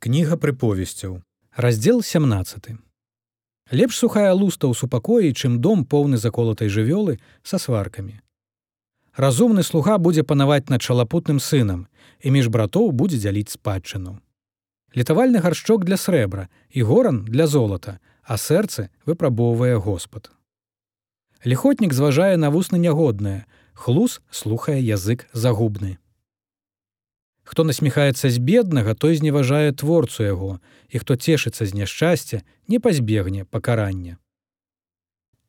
Кніга прыповесцяў. Раздзел 17. Лепш сухая луста ў супакоі, чым дом поўны заколатай жывёлы са сваркамі. Разумны слуга будзе панаваць над чалапутным сынам, і між братоў будзе дзяліць спадчыну. Літавальны гаршчок для срэбра і горан для золата, а сэрцы выпрабоўвае Господ. Ліхотнік зважае на вусны нягоднае, хлус слухае язык загубны. Хто насміхаецца з беднага, той зневажае творцу яго, і хто цешыцца з няшчасця, не пазбегне пакарання.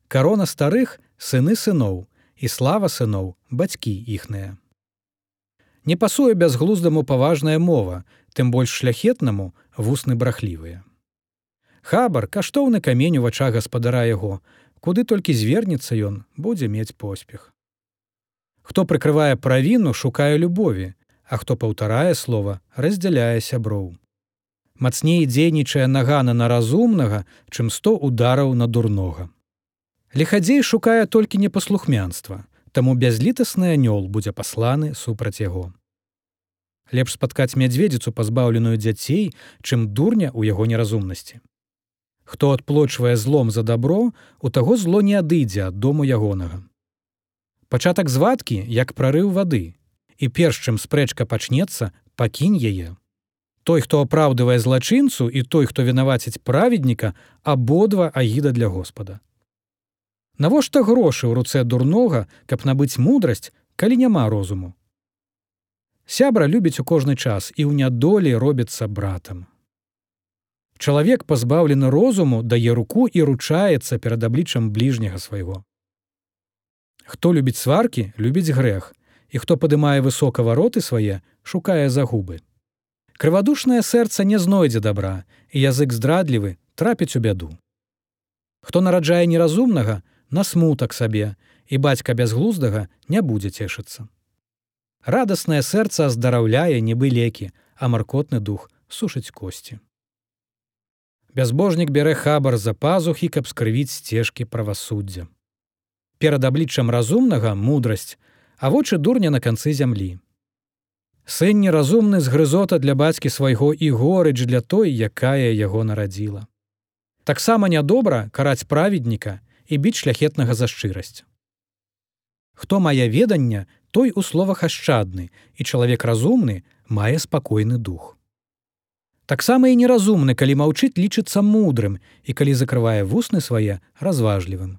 Карона старых сыны сыноў і слава сыноў бацькі іхныя. Не пасуе бязглуздаму паважная мова, тым больш шляхетнаму вусны брахлівыя. Хабар каштоўны камень у вачах гаспадара яго, куды толькі звернецца ён, будзе мець поспех. Хто прыкрывае правіну, шукае любові, а хто паўтарае слова раздзяляе сяброў. Мацней дзейнічае нагана на разумнага, чым сто удараў на дурнога. Лихадзей шукае толькі непаслухмянства, таму бязлітасны анёл будзе пасланы супраць яго. Лепш спаткаць мядзведзіцу пазбаўленую дзяцей, чым дурня ў яго неразумнасці. Хто адплочвае злом за дабро, у таго зло не адыдзе ад дому ягонага. Пачатак звадкі, як прарыў вады, і перш чым спрэчка пачнецца пакінь яе. Той хто апраўдывае злачынцу і той хто вінаваціць праведніка абодва агіда для господа. Навошта грошы ў руцэ дурнога каб набыць мудрасць калі няма розуму? Сябра любіць у кожны час і ў нядолі робіцца братам. Чалавек пазбаўлены розуму дае руку і ручаецца перад абліччам бліжняга свайго. Хто любіць сваркі любіць грэх і хто падымае высока вароты свае, шукае загубы. Крывадушнае сэрца не знойдзе добра, і язык здрадлівы трапіць у бяду. Хто нараджае неразумнага, на смутак сабе, і бацька бязглуздага не будзе цешыцца. Радаснае сэрца аздараўляе нібы лекі, а маркотны дух сушыць косці. Бязбожнік бярэ хабар за пазухі, каб скрывіць сцежкі правасуддзя. Перад абліччам разумнага мудрасць, а вочы дурня на канцы зямлі. Сын неразумны з грызота для бацькі свайго і горыч для той, якая яго нарадзіла. Таксама нядобра караць праведніка і біць шляхетнага за шчырасць. Хто мае ведання, той у словах ашчадны, і чалавек разумны мае спакойны дух. Таксама і неразумны, калі маўчыць лічыцца мудрым і калі закрывае вусны свае разважлівым.